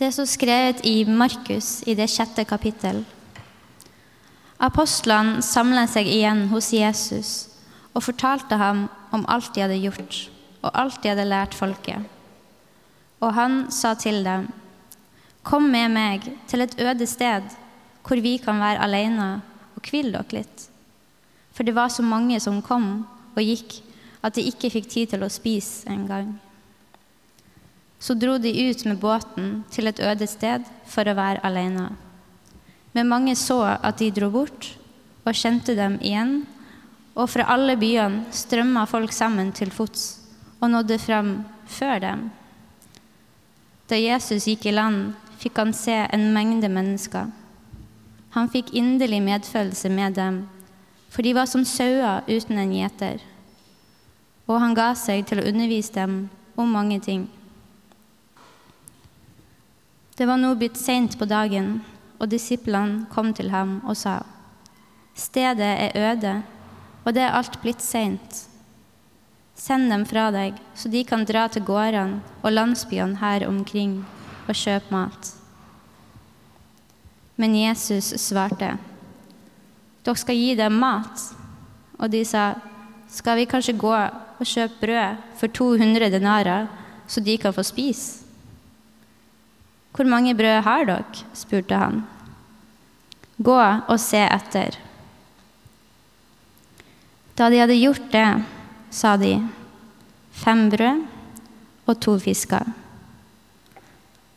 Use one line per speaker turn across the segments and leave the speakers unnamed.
Det er så skrevet i Markus i det sjette kapittel. Apostlene samlet seg igjen hos Jesus og fortalte ham om alt de hadde gjort, og alt de hadde lært folket. Og han sa til dem, Kom med meg til et øde sted hvor vi kan være alene og hvile dere litt. For det var så mange som kom og gikk at de ikke fikk tid til å spise engang. Så dro de ut med båten til et øde sted for å være alene. Men mange så at de dro bort, og kjente dem igjen, og fra alle byene strømma folk sammen til fots og nådde fram før dem. Da Jesus gikk i land, fikk han se en mengde mennesker. Han fikk inderlig medfølelse med dem, for de var som sauer uten en gjeter. Og han ga seg til å undervise dem om mange ting. Det var nå blitt seint på dagen, og disiplene kom til ham og sa:" Stedet er øde, og det er alt blitt seint. Send dem fra deg, så de kan dra til gårdene og landsbyene her omkring og kjøpe mat. Men Jesus svarte, Dere skal gi dem mat. Og de sa, Skal vi kanskje gå og kjøpe brød for 200 denarer, så de kan få spise? Hvor mange brød har dere? spurte han. Gå og se etter. Da de hadde gjort det, sa de, fem brød og to fisker.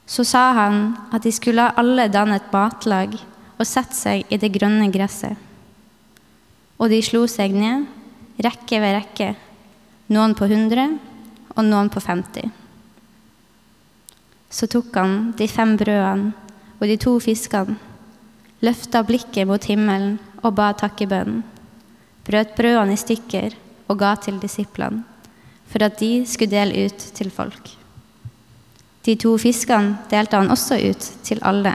Så sa han at de skulle alle danne et matlag og sette seg i det grønne gresset. Og de slo seg ned, rekke ved rekke, noen på 100 og noen på 50. Så tok han de fem brødene og de to fiskene, løfta blikket mot himmelen og ba takkebønnen, brøt brødene i stykker og ga til disiplene, for at de skulle dele ut til folk. De to fiskene delte han også ut til alle,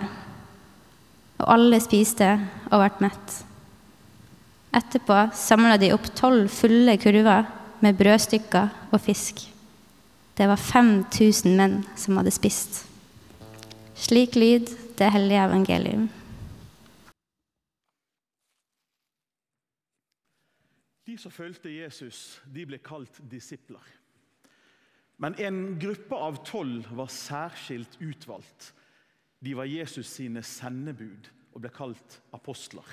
og alle spiste og ble mett. Etterpå samla de opp tolv fulle kurver med brødstykker og fisk. Det var 5000 menn som hadde spist. Slik lyd det hellige evangelium.
De som fulgte Jesus, de ble kalt disipler. Men en gruppe av tolv var særskilt utvalgt. De var Jesus sine sendebud og ble kalt apostler.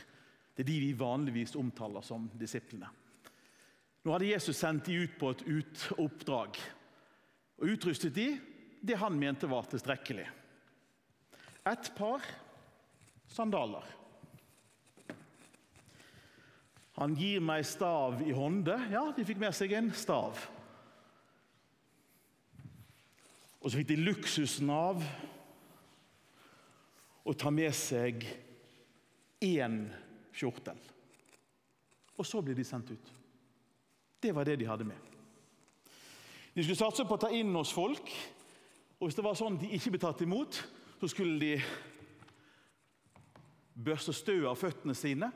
Det er de vi vanligvis omtaler som disiplene. Nå hadde Jesus sendt de ut på et oppdrag og utrustet de det han mente var tilstrekkelig. Et par sandaler. Han gir meg stav i hånde. Ja, de fikk med seg en stav. Og så fikk de luksusen av å ta med seg én kjortel. Og så ble de sendt ut. Det var det de hadde med. De skulle satse på å ta inn hos folk, og hvis det var sånn de ikke ble tatt imot, så skulle de børste støv av føttene sine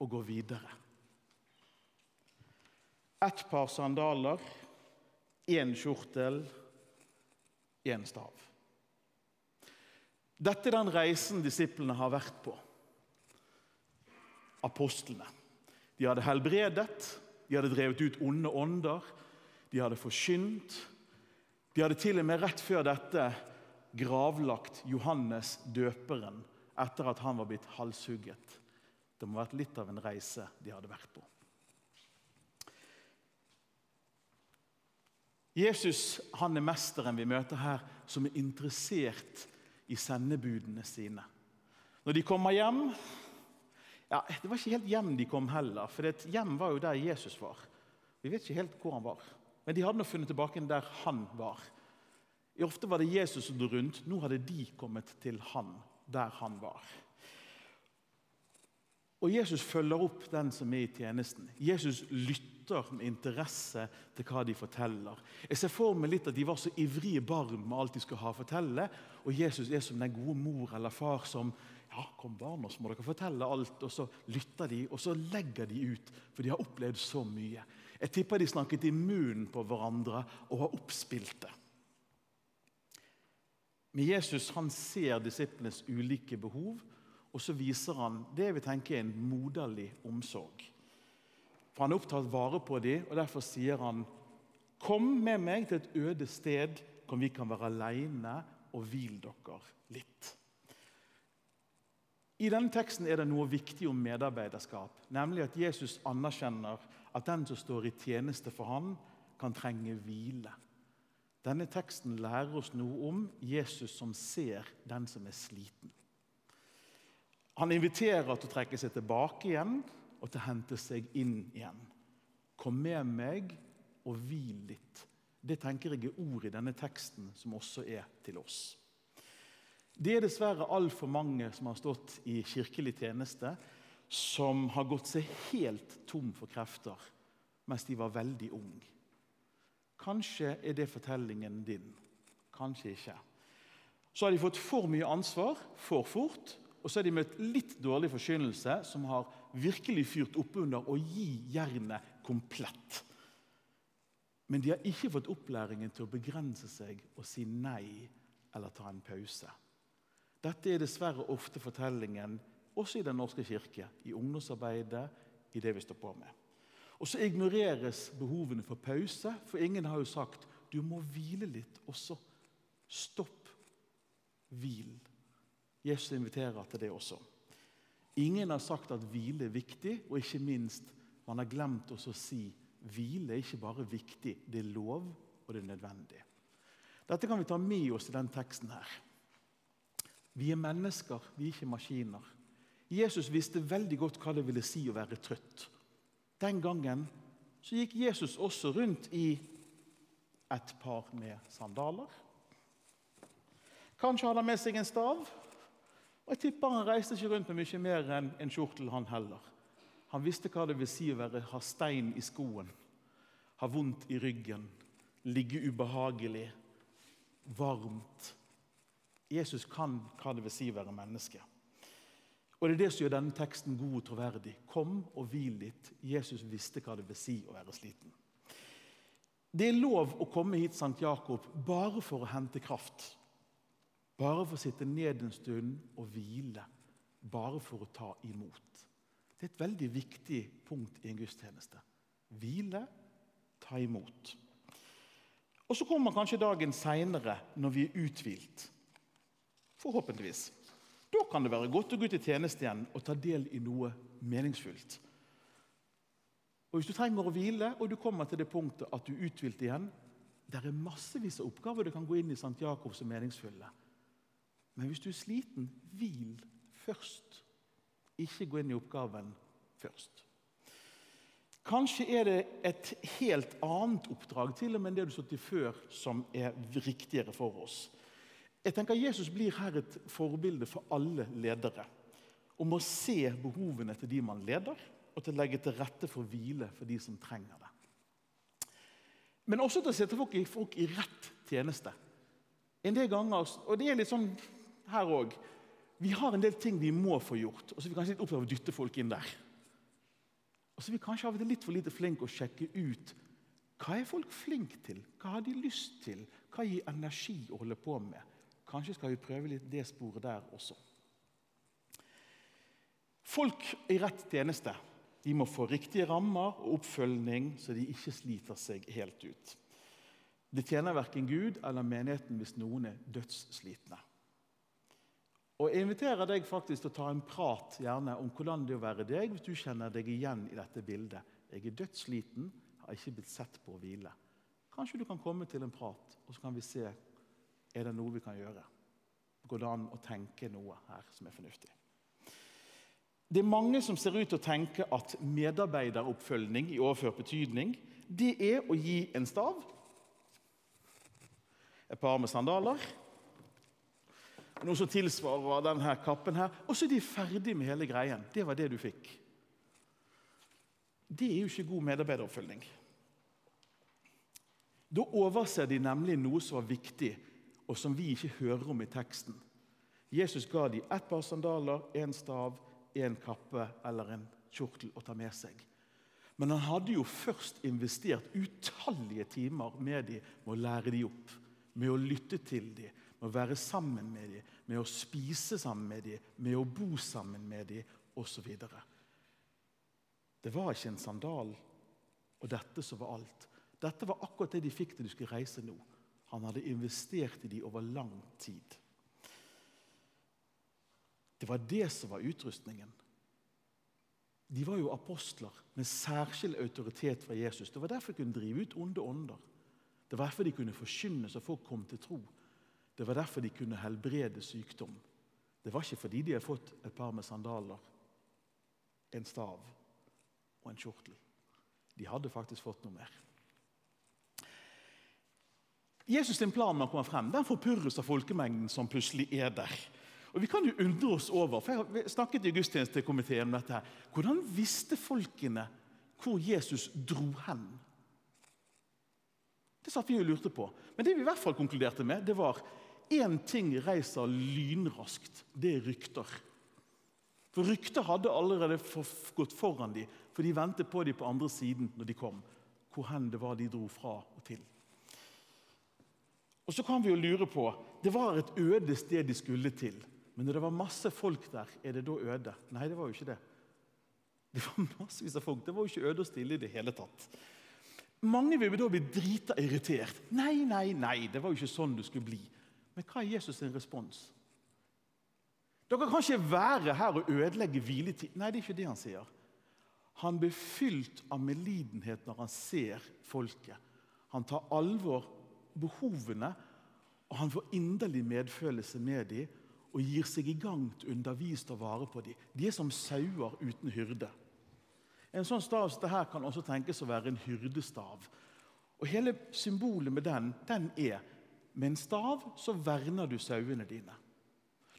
og gå videre. Ett par sandaler, én kjortel, én stav. Dette er den reisen disiplene har vært på. Apostlene. De hadde helbredet, de hadde drevet ut onde ånder, de hadde forkynt. De hadde til og med rett før dette gravlagt Johannes døperen etter at han var blitt halshugget. Det må ha vært litt av en reise de hadde vært på. Jesus han er mesteren vi møter her, som er interessert i sendebudene sine. Når de kommer hjem ja, Det var ikke helt hjem de kom heller, for hjem var jo der Jesus var. Vi vet ikke helt hvor han var, men de hadde nå funnet tilbake der han var. Ofte var det Jesus som dro rundt. Nå hadde de kommet til han der han var. Og Jesus følger opp den som er i tjenesten. Jesus lytter med interesse til hva de forteller. Jeg ser for meg litt at De var så ivrige barn med alt de skulle ha å fortelle. Og Jesus er som den gode mor eller far som ja, kom barn, så må dere fortelle alt. Og så lytter de, og så legger de ut, for de har opplevd så mye. Jeg tipper de snakket i munnen på hverandre og har oppspilt det. Men Jesus han ser disiplenes ulike behov, og så viser han det vi tenker er en moderlig omsorg. For Han er opptatt vare på dem, og derfor sier han Kom med meg til et øde sted hvor vi kan være alene og hvil dere litt. I denne teksten er det noe viktig om medarbeiderskap, nemlig at Jesus anerkjenner at den som står i tjeneste for ham, kan trenge hvile. Denne teksten lærer oss noe om Jesus som ser den som er sliten. Han inviterer til å trekke seg tilbake igjen og til å hente seg inn igjen. Kom med meg og hvil litt. Det tenker jeg er ord i denne teksten som også er til oss. Det er dessverre altfor mange som har stått i kirkelig tjeneste, som har gått seg helt tom for krefter mens de var veldig unge. Kanskje er det fortellingen din. Kanskje ikke. Så har de fått for mye ansvar for fort, og så har de møtt litt dårlig forkynnelse som har virkelig fyrt opp under å gi jernet komplett. Men de har ikke fått opplæringen til å begrense seg og si nei eller ta en pause. Dette er dessverre ofte fortellingen også i Den norske kirke, i ungdomsarbeidet, i det vi står på med. Og så ignoreres behovene for pause, for ingen har jo sagt du må hvile litt også. Stopp. Hvil. Jesus inviterer til det også. Ingen har sagt at hvile er viktig, og ikke minst man har glemt også å si hvile er ikke bare viktig, det er lov, og det er nødvendig. Dette kan vi ta med oss i den teksten her. Vi er mennesker, vi er ikke maskiner. Jesus visste veldig godt hva det ville si å være trøtt. Den gangen så gikk Jesus også rundt i et par med sandaler. Kanskje hadde han med seg en stav. Og jeg tipper Han reiste ikke rundt med mye mer enn en kjortel, han heller. Han visste hva det vil si å være, ha stein i skoen, ha vondt i ryggen, ligge ubehagelig, varmt, Jesus kan hva det vil si å være menneske. Og Det er det som gjør denne teksten god og troverdig. Kom og hvil litt. Jesus visste hva det vil si å være sliten. Det er lov å komme hit Sankt Jakob bare for å hente kraft. Bare for å sitte ned en stund og hvile. Bare for å ta imot. Det er et veldig viktig punkt i en gudstjeneste. Hvile, ta imot. Og Så kommer kanskje dagen seinere, når vi er uthvilt. Forhåpentligvis. Da kan det være godt å gå ut i tjeneste igjen og ta del i noe meningsfullt. Og Hvis du trenger å hvile, og du kommer til det punktet at du er uthvilt igjen Det er massevis av oppgaver du kan gå inn i St. Jakob som meningsfulle. Men hvis du er sliten, hvil først. Ikke gå inn i oppgaven først. Kanskje er det et helt annet oppdrag til og med det du har stått i før, som er riktigere for oss. Jeg tenker Jesus blir her et forbilde for alle ledere. Om å se behovene til de man leder, og til å legge til rette for hvile for de som trenger det. Men også til å sette folk i, folk i rett tjeneste. En del ganger, og det er litt sånn her òg Vi har en del ting vi må få gjort, og så er vi kanskje litt opptatt av å dytte folk inn der. Og så er vi kanskje av og til litt for lite flinke å sjekke ut hva er folk flinke til. Hva har de lyst til? Hva gir energi å holde på med? Kanskje skal vi prøve litt det sporet der også. Folk i rett tjeneste de må få riktige rammer og oppfølging, så de ikke sliter seg helt ut. Det tjener verken Gud eller menigheten hvis noen er dødsslitne. Og Jeg inviterer deg faktisk til å ta en prat gjerne om hvordan det er å være deg hvis du kjenner deg igjen i dette bildet. Jeg er dødssliten, har ikke blitt sett på å hvile. Kanskje du kan komme til en prat, og så kan vi se er det noe vi kan gjøre? Går det an å tenke noe her som er fornuftig? Det er mange som ser ut til å tenke at medarbeideroppfølging i overført betydning det er å gi en stav, et par med sandaler, noe som tilsvarer denne kappen her, og så er de ferdig med hele greien. Det var det du fikk. Det er jo ikke god medarbeideroppfølging. Da overser de nemlig noe som var viktig og som vi ikke hører om i teksten. Jesus ga dem ett par sandaler, én stav, én kappe eller en kjortel å ta med seg. Men han hadde jo først investert utallige timer med dem med å lære dem opp, med å lytte til dem, med å være sammen med dem, med å spise sammen med dem, med å bo sammen med dem osv. Det var ikke en sandal og dette som var alt. Dette var akkurat det de fikk til de skulle reise nå. Han hadde investert i dem over lang tid. Det var det som var utrustningen. De var jo apostler med særskilt autoritet fra Jesus. Det var derfor de kunne drive ut onde ånder. Det var derfor de kunne forkynne så folk kom til tro. Det var derfor de kunne helbrede sykdom. Det var ikke fordi de hadde fått et par med sandaler, en stav og en kjortel. De hadde faktisk fått noe mer. Jesus' sin plan med å komme frem den forpurres av folkemengden som plutselig er der. Og Vi kan jo undre oss over, for Jeg har snakket i gudstjenestekomiteen om dette. her, Hvordan visste folkene hvor Jesus dro hen? Det satt vi og lurte på. Men det vi i hvert fall konkluderte med, det var én ting reiser lynraskt. Det er rykter. For rykter hadde allerede gått foran dem, for de ventet på dem på andre siden når de kom. Hvor hen det var de dro fra og til. Og så kan vi jo lure på, Det var et øde sted de skulle til. Men når det var masse folk der, er det da øde? Nei, det var jo ikke det. Det var massevis av folk. Det var jo ikke øde og stille i det hele tatt. Mange vil da bli drita irritert. Nei, nei, nei, det var jo ikke sånn det skulle bli. Men hva er Jesus' sin respons? Dere kan ikke være her og ødelegge hviletid. Nei, det er ikke det han sier. Han blir fylt av medlidenhet når han ser folket. Han tar alvor behovene, og han får inderlig medfølelse med dem og gir seg i gang til å og vare på dem. De er som sauer uten hyrde. En sånn stav som dette kan også tenkes å være en hyrdestav. Og Hele symbolet med den den er med en stav så verner du sauene dine.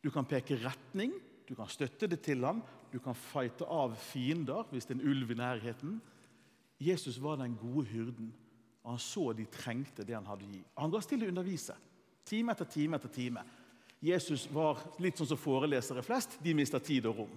Du kan peke retning, du kan støtte det til ham, du kan fighte av fiender hvis det er en ulv i nærheten. Jesus var den gode hyrden, og han så de trengte det han hadde å gi. Han ga stille å undervise, time etter time etter time. Jesus var litt sånn som forelesere flest. De mista tid og rom.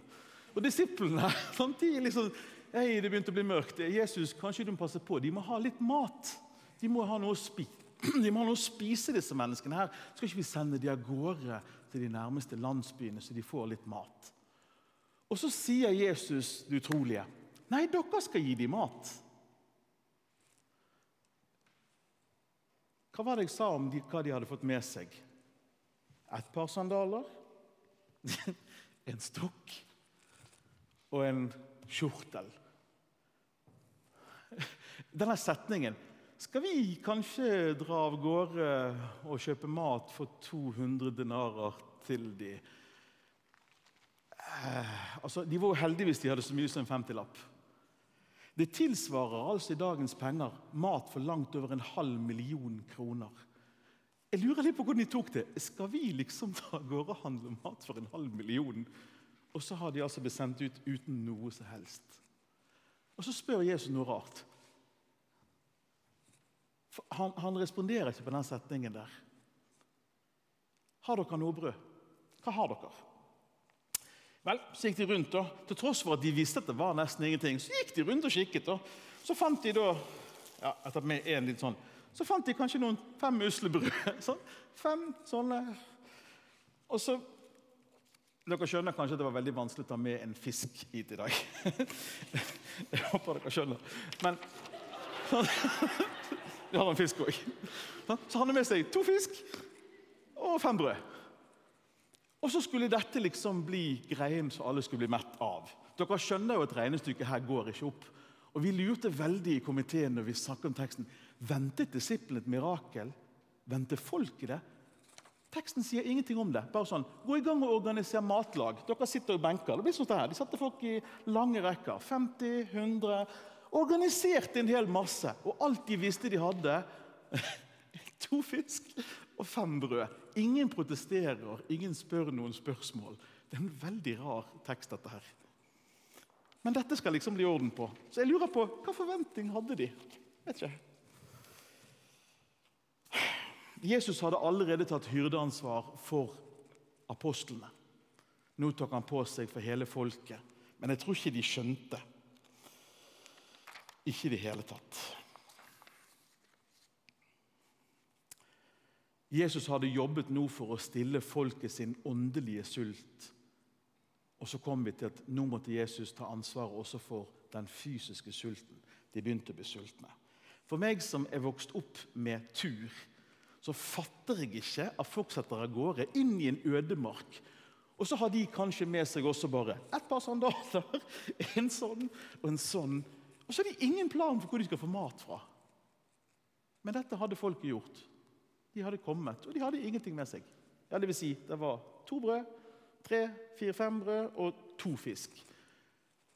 Og Disiplene samtidig liksom, Hei, det begynte å bli mørkt. Jesus, kanskje du må passe på. De må ha litt mat. De må ha noe å, spi de må ha noe å spise, disse menneskene. her. Skal ikke vi sende de av gårde til de nærmeste landsbyene, så de får litt mat? Og så sier Jesus det utrolige. Nei, dere skal gi dem mat. Hva var det jeg sa om de, hva de hadde fått med seg? et par sandaler, en stokk og en kjortel. Denne setningen Skal vi kanskje dra av gårde og kjøpe mat for 200 denarer til de? Eh, altså, de var jo heldige hvis de hadde så mye som en femtilapp. Det tilsvarer altså i dagens penger mat for langt over en halv million kroner. Jeg lurer litt på hvordan de tok det. Skal vi liksom ta gårde og handle mat for en halv million? Og så har de altså blitt sendt ut uten noe som helst. Og så spør Jesus noe rart. Han, han, responderer ikke på den setningen der. Har dere noe brød? Hva har dere? Vel, så gikk de rundt, og Til tross for at de visste at det var nesten ingenting, så gikk de rundt og kikket. og Så fant de da ja, etter med en litt sånn så fant de kanskje noen fem muslebrød. Sånn. Fem sånne. Og så Dere skjønner kanskje at det var veldig vanskelig å ta med en fisk hit i dag. Jeg håper dere skjønner. Men Vi har en fisk òg. Så han har med seg to fisk og fem brød. Og så skulle dette liksom bli greien som alle skulle bli mett av. Dere skjønner jo at regnestykket her går ikke opp. Og Vi lurte veldig i komiteen når vi snakket om teksten. Ventet disiplene et mirakel? Venter folket det? Teksten sier ingenting om det. Bare sånn, Gå i gang og organiser matlag. Dere sitter i benker. Det blir sånn her. De satte folk i lange rekker. 50, 100 Organiserte en hel masse. Og alt de visste de hadde To fisk og fem brød. Ingen protesterer, ingen spør noen spørsmål. Det er en veldig rar tekst, dette her. Men dette skal liksom bli orden på. Så jeg lurer på, hva forventning hadde de? Vet ikke. Jesus hadde allerede tatt hyrdeansvar for apostlene. Nå tok han på seg for hele folket. Men jeg tror ikke de skjønte. Ikke i det hele tatt. Jesus hadde jobbet nå for å stille folket sin åndelige sult. Og så kom vi til at nå måtte Jesus ta ansvaret også for den fysiske sulten. De begynte å bli sultne. For meg som er vokst opp med tur, så fatter jeg ikke at folk setter av gårde inn i en ødemark. Og så har de kanskje med seg også bare et par sandaler, en sånn og en sånn. Og så har de ingen plan for hvor de skal få mat fra. Men dette hadde folket gjort. De hadde kommet, og de hadde ingenting med seg. Ja, det vil si, det var to brød, tre, fire, fem brød og to fisk.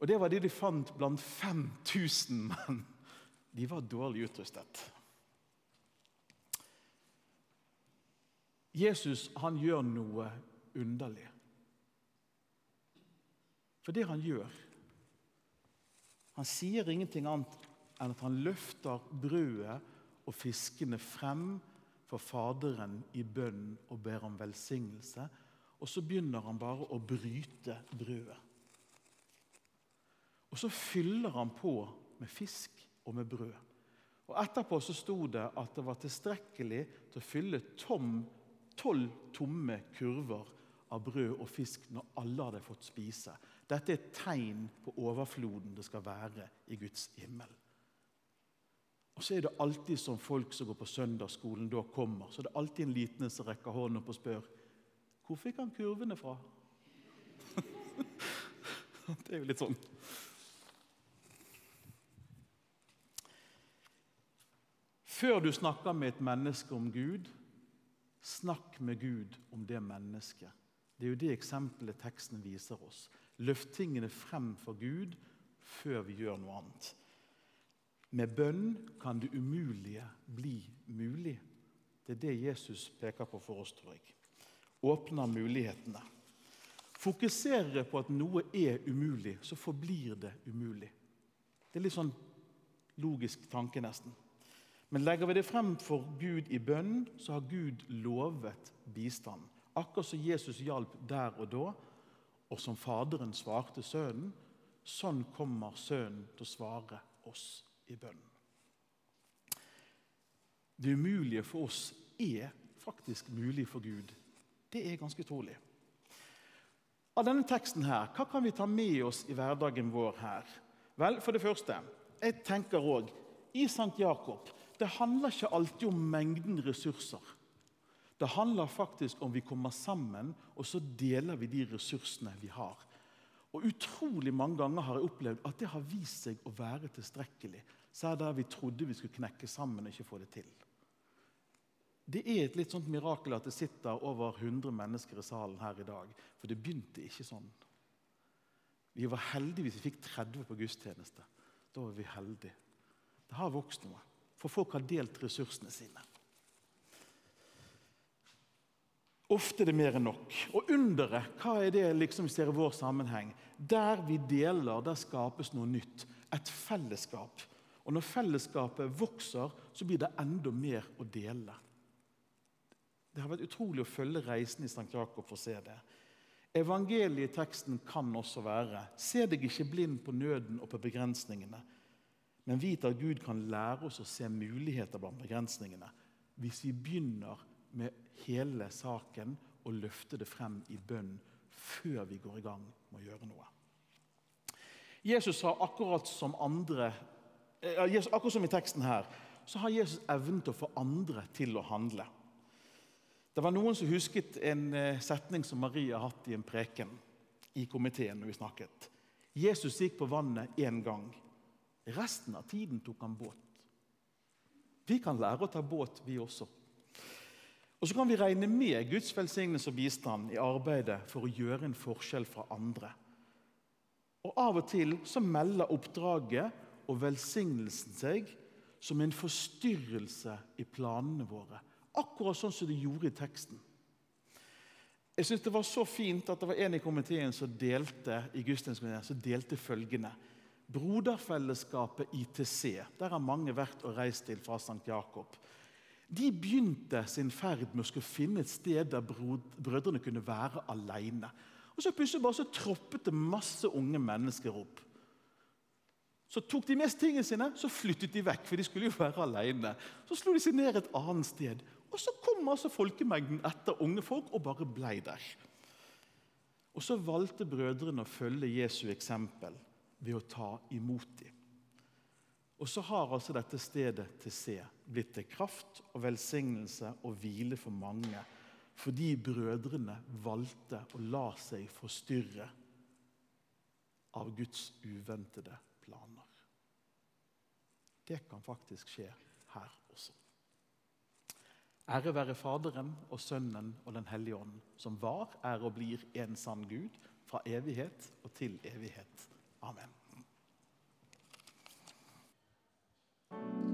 Og det var det de fant blant 5000 menn. De var dårlig utrustet. Jesus han gjør noe underlig. For det han gjør Han sier ingenting annet enn at han løfter brødet og fiskene frem for Faderen i bønn og ber om velsignelse. Og så begynner han bare å bryte brødet. Og så fyller han på med fisk og med brød. Og Etterpå så sto det at det var tilstrekkelig til å fylle tom, tolv tomme kurver av brød og fisk når alle hadde fått spise. Dette er et tegn på overfloden det skal være i Guds himmel. Og så er det alltid som folk som går på søndagsskolen, da kommer, så det er alltid en liten som rekker hånden opp og spør hvor fikk han kurvene fra? det er jo litt sånn. Før du snakker med et menneske om Gud, snakk med Gud om det mennesket. Det er jo det eksempelet teksten viser oss. Løft tingene frem for Gud før vi gjør noe annet. Med bønn kan det umulige bli mulig. Det er det Jesus peker på for oss, tror jeg. Åpner mulighetene. Fokuserer på at noe er umulig, så forblir det umulig. Det er litt sånn logisk tanke, nesten. Men legger vi det frem for Gud i bønn, så har Gud lovet bistand. Akkurat som Jesus hjalp der og da, og som Faderen svarte Sønnen, sånn kommer Sønnen til å svare oss i bønnen. Det umulige for oss er faktisk mulig for Gud. Det er ganske utrolig. Av denne teksten her, Hva kan vi ta med oss i hverdagen vår her? Vel, For det første, jeg tenker også, i St. Jakob det handler ikke alltid om mengden ressurser. Det handler faktisk om vi kommer sammen, og så deler vi de ressursene vi har. Og Utrolig mange ganger har jeg opplevd at det har vist seg å være tilstrekkelig. Særlig der vi trodde vi skulle knekke sammen og ikke få det til. Det er et litt sånt mirakel at det sitter over 100 mennesker i salen her i dag. For det begynte ikke sånn. Vi var heldige hvis vi fikk 30 på gudstjeneste. Da var vi heldige. Det har vokst noe, for folk har delt ressursene sine. Ofte er det mer enn nok. Og underet, hva er det liksom vi ser i vår sammenheng? Der vi deler, der skapes noe nytt. Et fellesskap. Og når fellesskapet vokser, så blir det enda mer å dele. Det har vært utrolig å følge reisen i St. Jakob for å se det. Evangelieteksten kan også være Se deg ikke blind på nøden og på begrensningene, men vit at Gud kan lære oss å se muligheter blant begrensningene hvis vi begynner med hele saken og løfte det frem i bønn før vi går i gang med å gjøre noe. Jesus har akkurat som andre, eh, akkurat som i teksten her, så har Jesus evnen til å få andre til å handle. Det var Noen som husket en eh, setning som Maria har hatt i en preken i komiteen. når vi snakket. Jesus gikk på vannet én gang. Resten av tiden tok han båt. Vi kan lære å ta båt, vi også. Og så kan vi regne med Guds velsignelse og bistand i arbeidet for å gjøre en forskjell fra andre. Og Av og til så melder oppdraget og velsignelsen seg som en forstyrrelse i planene våre. Akkurat sånn som det gjorde i teksten. Jeg synes Det var så fint at det var en i komiteen som delte i gudstjenesten som delte følgende. Broderfellesskapet ITC, der har mange vært og reist til fra St. Jakob. De begynte sin ferd med å skulle finne et sted der brødrene kunne være alene. Og så plutselig bare så troppet det masse unge mennesker opp. Så tok de mest tingene sine så flyttet de vekk, for de skulle jo være alene. Så slo de seg ned et annet sted. Og så kom altså folkemengden etter unge folk og bare blei der. Og så valgte brødrene å følge Jesu eksempel ved å ta imot dem. Og så har altså dette stedet til C blitt til kraft og velsignelse og hvile for mange fordi brødrene valgte å la seg forstyrre av Guds uventede planer. Det kan faktisk skje her også. Ære være Faderen og Sønnen og Den hellige ånd, som var, er og blir en sann Gud, fra evighet og til evighet. Amen. Thank you.